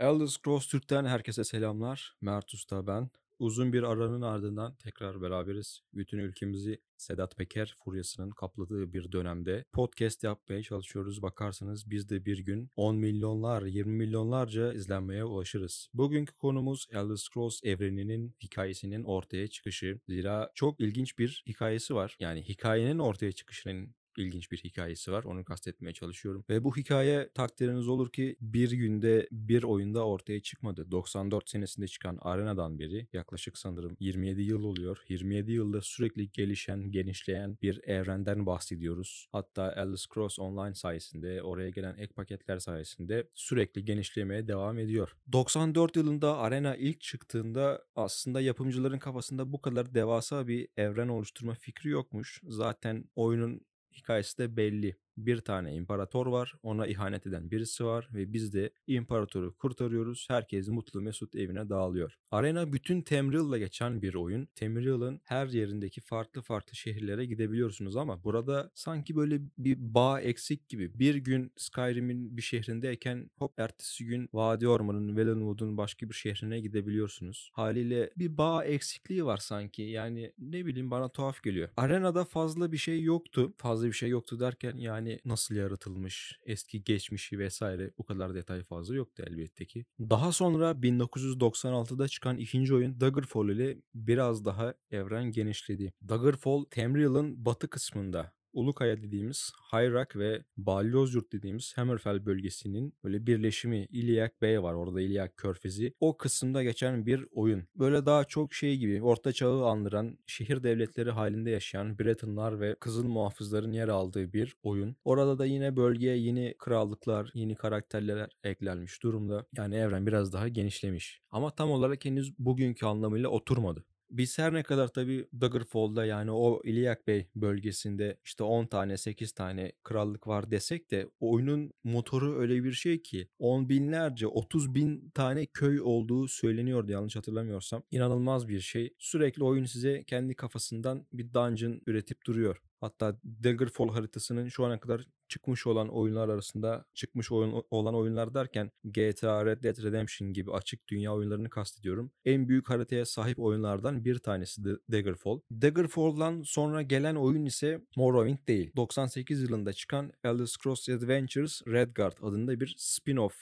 Elder Scrolls Türk'ten herkese selamlar. Mert Usta ben. Uzun bir aranın ardından tekrar beraberiz. Bütün ülkemizi Sedat Peker furyasının kapladığı bir dönemde podcast yapmaya çalışıyoruz. Bakarsanız biz de bir gün 10 milyonlar, 20 milyonlarca izlenmeye ulaşırız. Bugünkü konumuz Elder Scrolls evreninin hikayesinin ortaya çıkışı. Zira çok ilginç bir hikayesi var. Yani hikayenin ortaya çıkışının ilginç bir hikayesi var. Onu kastetmeye çalışıyorum. Ve bu hikaye takdiriniz olur ki bir günde bir oyunda ortaya çıkmadı. 94 senesinde çıkan Arena'dan beri yaklaşık sanırım 27 yıl oluyor. 27 yılda sürekli gelişen, genişleyen bir evrenden bahsediyoruz. Hatta Elder Scrolls Online sayesinde, oraya gelen ek paketler sayesinde sürekli genişlemeye devam ediyor. 94 yılında Arena ilk çıktığında aslında yapımcıların kafasında bu kadar devasa bir evren oluşturma fikri yokmuş. Zaten oyunun hikayesi de belli bir tane imparator var. Ona ihanet eden birisi var ve biz de imparatoru kurtarıyoruz. Herkes mutlu mesut evine dağılıyor. Arena bütün Tamriel'la geçen bir oyun. Tamriel'ın her yerindeki farklı farklı şehirlere gidebiliyorsunuz ama burada sanki böyle bir bağ eksik gibi. Bir gün Skyrim'in bir şehrindeyken hop ertesi gün Vadi Orman'ın, Valenwood'un başka bir şehrine gidebiliyorsunuz. Haliyle bir bağ eksikliği var sanki. Yani ne bileyim bana tuhaf geliyor. Arena'da fazla bir şey yoktu. Fazla bir şey yoktu derken yani hani nasıl yaratılmış, eski geçmişi vesaire bu kadar detay fazla yoktu elbette ki. Daha sonra 1996'da çıkan ikinci oyun Daggerfall ile biraz daha evren genişledi. Daggerfall Tamriel'ın batı kısmında Ulukaya dediğimiz Hayrak ve Balyozyurt dediğimiz Hammerfell bölgesinin böyle birleşimi İlyak Bey var orada İlyak Körfezi. O kısımda geçen bir oyun. Böyle daha çok şey gibi orta çağı andıran şehir devletleri halinde yaşayan Bretonlar ve Kızıl Muhafızların yer aldığı bir oyun. Orada da yine bölgeye yeni krallıklar, yeni karakterler eklenmiş durumda. Yani evren biraz daha genişlemiş. Ama tam olarak henüz bugünkü anlamıyla oturmadı. Biz her ne kadar tabii Daggerfall'da yani o İlyak Bey bölgesinde işte 10 tane 8 tane krallık var desek de oyunun motoru öyle bir şey ki 10 binlerce 30 bin tane köy olduğu söyleniyordu yanlış hatırlamıyorsam. İnanılmaz bir şey. Sürekli oyun size kendi kafasından bir dungeon üretip duruyor. Hatta Daggerfall haritasının şu ana kadar çıkmış olan oyunlar arasında çıkmış oyun olan oyunlar derken GTA, Red Dead Redemption gibi açık dünya oyunlarını kastediyorum. En büyük haritaya sahip oyunlardan bir tanesi de Daggerfall. Daggerfall'dan sonra gelen oyun ise Morrowind değil. 98 yılında çıkan Elder Scrolls Adventures Redguard adında bir spin-off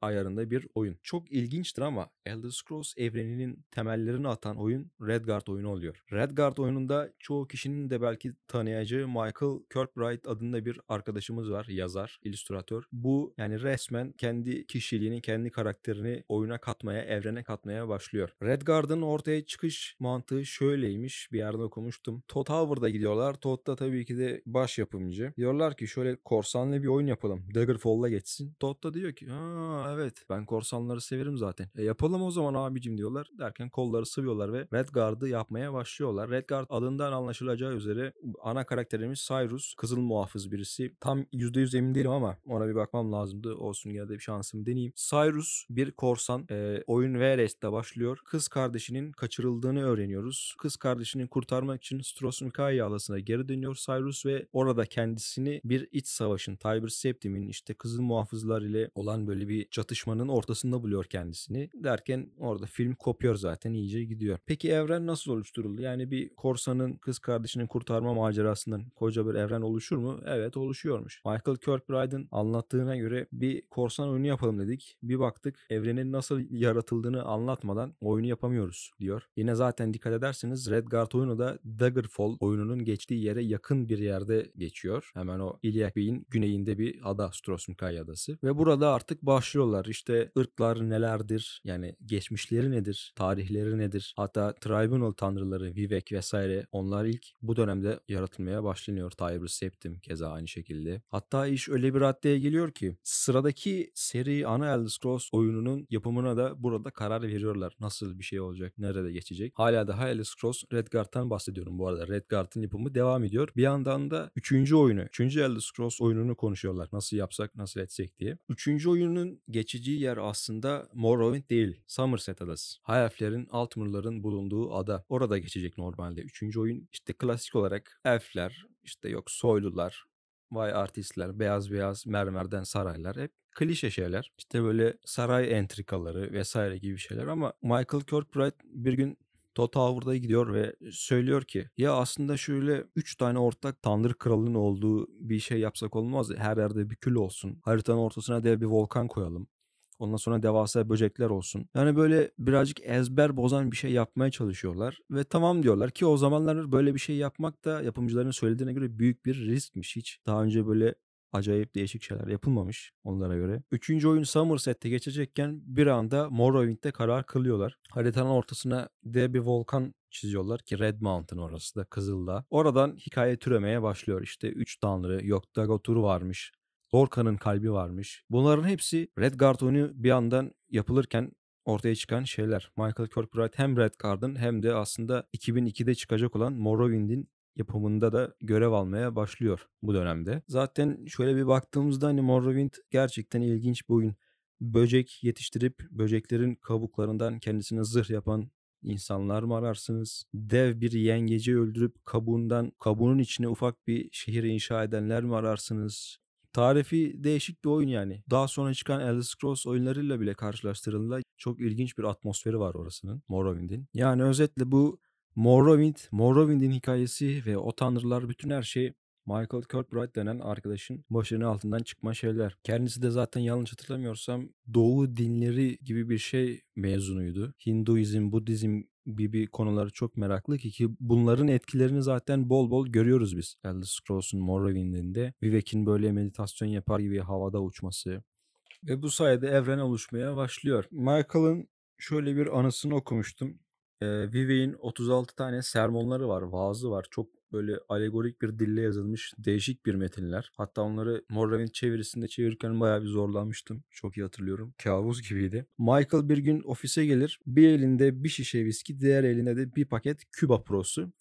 ayarında bir oyun. Çok ilginçtir ama Elder Scrolls evreninin temellerini atan oyun Redguard oyunu oluyor. Redguard oyununda çoğu kişinin de belki tanıyacağı Michael Kirkbride adında bir arkadaşımız var. Yazar, illüstratör. Bu yani resmen kendi kişiliğini, kendi karakterini oyuna katmaya, evrene katmaya başlıyor. Redguard'ın ortaya çıkış mantığı şöyleymiş. Bir yerde okumuştum. Todd Howard'a gidiyorlar. Todd da tabii ki de baş yapımcı. Diyorlar ki şöyle korsanlı bir oyun yapalım. Daggerfall'la geçsin. Todd da diyor ki evet ben korsanları severim zaten. E yapalım o zaman abicim diyorlar. Derken kolları sıvıyorlar ve Redguard'ı yapmaya başlıyorlar. Redguard adından anlaşılacağı üzere ana karakterimiz Cyrus. Kızıl muhafız birisi. Tam %100 emin değilim ama ona bir bakmam lazımdı. Olsun gene de bir şansımı deneyeyim. Cyrus bir korsan. E, oyun Veres'te başlıyor. Kız kardeşinin kaçırıldığını öğreniyoruz. Kız kardeşini kurtarmak için Stros Mikaia adasına geri dönüyor Cyrus ve orada kendisini bir iç savaşın Tiber Septim'in işte kızıl muhafızlar ile olan böyle bir çatışmanın ortasında buluyor kendisini. Derken orada film kopuyor zaten iyice gidiyor. Peki evren nasıl oluşturuldu? Yani bir korsanın kız kardeşini kurtarma macerasından koca bir evren oluşur mu? Evet oluşuyormuş. Michael Kirkbride'ın anlattığına göre bir korsan oyunu yapalım dedik. Bir baktık evrenin nasıl yaratıldığını anlatmadan oyunu yapamıyoruz diyor. Yine zaten dikkat ederseniz Redguard oyunu da Daggerfall oyununun geçtiği yere yakın bir yerde geçiyor. Hemen o İlyak Bey'in güneyinde bir ada Strosmkay adası. Ve burada artık başlıyorlar soruyorlar. İşte ırklar nelerdir? Yani geçmişleri nedir? Tarihleri nedir? Hatta tribunal tanrıları, Vivek vesaire onlar ilk bu dönemde yaratılmaya başlanıyor. Tiber Septim keza aynı şekilde. Hatta iş öyle bir raddeye geliyor ki sıradaki seri ana Elder Scrolls oyununun yapımına da burada karar veriyorlar. Nasıl bir şey olacak? Nerede geçecek? Hala daha Elder Scrolls Redguard'tan bahsediyorum bu arada. Redguard'ın yapımı devam ediyor. Bir yandan da üçüncü oyunu, üçüncü Elder Scrolls oyununu konuşuyorlar. Nasıl yapsak, nasıl etsek diye. Üçüncü oyunun geçici yer aslında Morrowind değil. Somerset Adası. Hayalflerin, Altmer'ların bulunduğu ada. Orada geçecek normalde. Üçüncü oyun işte klasik olarak elfler, işte yok soylular, vay artistler, beyaz beyaz mermerden saraylar hep klişe şeyler. İşte böyle saray entrikaları vesaire gibi şeyler ama Michael Kirkbride bir gün Todd Howard'a gidiyor ve söylüyor ki ya aslında şöyle 3 tane ortak Tanrı Kralı'nın olduğu bir şey yapsak olmaz. Her yerde bir kül olsun. Haritanın ortasına dev bir volkan koyalım. Ondan sonra devasa böcekler olsun. Yani böyle birazcık ezber bozan bir şey yapmaya çalışıyorlar. Ve tamam diyorlar ki o zamanlar böyle bir şey yapmak da yapımcıların söylediğine göre büyük bir riskmiş. Hiç daha önce böyle acayip değişik şeyler yapılmamış onlara göre. Üçüncü oyun Somerset'te geçecekken bir anda Morrowind'de karar kılıyorlar. Haritanın ortasına dev bir volkan çiziyorlar ki Red Mountain orası da Kızıldağ. Oradan hikaye türemeye başlıyor. İşte üç tanrı, yok Dagotur varmış, Lorca'nın kalbi varmış. Bunların hepsi Redguard oyunu bir yandan yapılırken ortaya çıkan şeyler. Michael Kirkbride hem Redguard'ın hem de aslında 2002'de çıkacak olan Morrowind'in yapımında da görev almaya başlıyor bu dönemde. Zaten şöyle bir baktığımızda hani Morrowind gerçekten ilginç bir oyun. Böcek yetiştirip böceklerin kabuklarından kendisine zırh yapan insanlar mı ararsınız? Dev bir yengeci öldürüp kabuğundan kabuğunun içine ufak bir şehir inşa edenler mi ararsınız? Tarifi değişik bir oyun yani. Daha sonra çıkan Elder Scrolls oyunlarıyla bile karşılaştırıldığında çok ilginç bir atmosferi var orasının, Morrowind'in. Yani özetle bu Morrowind, Morrowind'in hikayesi ve o tanrılar bütün her şey Michael Kirkbride denen arkadaşın başının altından çıkma şeyler. Kendisi de zaten yanlış hatırlamıyorsam Doğu dinleri gibi bir şey mezunuydu. Hinduizm, Budizm gibi konuları çok meraklı ki ki bunların etkilerini zaten bol bol görüyoruz biz. Elder Scrolls'un Morrowind'inde Vivek'in böyle meditasyon yapar gibi havada uçması ve bu sayede evren oluşmaya başlıyor. Michael'ın şöyle bir anısını okumuştum. Ee, Vivek'in 36 tane sermonları var, vaazı var. Çok böyle alegorik bir dille yazılmış değişik bir metinler. Hatta onları Morrowind çevirisinde çevirirken bayağı bir zorlanmıştım. Çok iyi hatırlıyorum. Kabus gibiydi. Michael bir gün ofise gelir. Bir elinde bir şişe viski, diğer elinde de bir paket Küba Pro'su.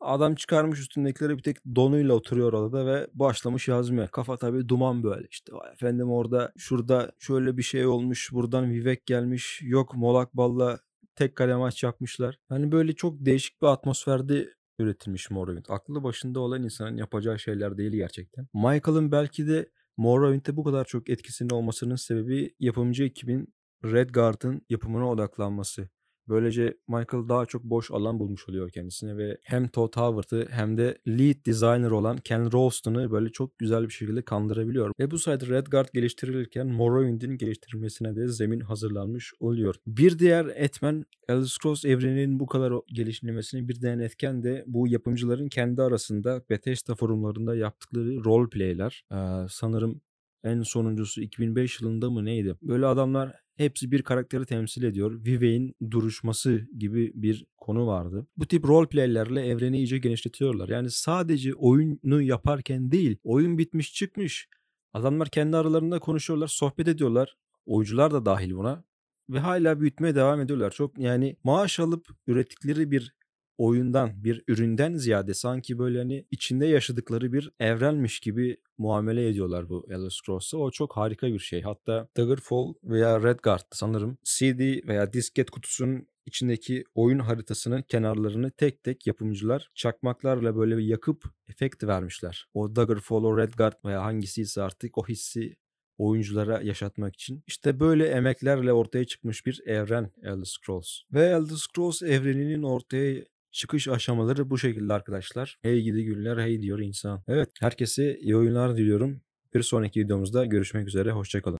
Adam çıkarmış üstündekileri bir tek donuyla oturuyor odada ve başlamış yazmaya. Kafa tabii duman böyle işte. Efendim orada şurada şöyle bir şey olmuş. Buradan Vivek gelmiş. Yok Molak Balla tek kale maç yapmışlar. Hani böyle çok değişik bir atmosferde üretilmiş Morrowind. Aklı başında olan insanın yapacağı şeyler değil gerçekten. Michael'ın belki de Morrowind'de bu kadar çok etkisinin olmasının sebebi yapımcı ekibin Redguard'ın yapımına odaklanması. Böylece Michael daha çok boş alan bulmuş oluyor kendisine ve hem Todd Howard'ı hem de lead designer olan Ken Ralston'ı böyle çok güzel bir şekilde kandırabiliyor. Ve bu sayede Redguard geliştirilirken Morrowind'in geliştirilmesine de zemin hazırlanmış oluyor. Bir diğer etmen Elder Scrolls evreninin bu kadar geliştirilmesini bir diğer etken de bu yapımcıların kendi arasında Bethesda forumlarında yaptıkları roleplay'ler. Ee, sanırım en sonuncusu 2005 yılında mı neydi? Böyle adamlar hepsi bir karakteri temsil ediyor. Vivek'in duruşması gibi bir konu vardı. Bu tip roleplaylerle evreni iyice genişletiyorlar. Yani sadece oyunu yaparken değil, oyun bitmiş çıkmış. Adamlar kendi aralarında konuşuyorlar, sohbet ediyorlar. Oyuncular da dahil buna. Ve hala büyütmeye devam ediyorlar. Çok yani maaş alıp ürettikleri bir oyundan, bir üründen ziyade sanki böyle hani içinde yaşadıkları bir evrenmiş gibi muamele ediyorlar bu Elder Scrolls'a. O çok harika bir şey. Hatta Daggerfall veya Redguard sanırım CD veya disket kutusunun içindeki oyun haritasının kenarlarını tek tek yapımcılar çakmaklarla böyle bir yakıp efekt vermişler. O Daggerfall, o Redguard veya hangisiyse artık o hissi oyunculara yaşatmak için. İşte böyle emeklerle ortaya çıkmış bir evren Elder Scrolls. Ve Elder Scrolls evreninin ortaya çıkış aşamaları bu şekilde arkadaşlar. Hey gidi günler hey diyor insan. Evet herkese iyi oyunlar diliyorum. Bir sonraki videomuzda görüşmek üzere. Hoşçakalın.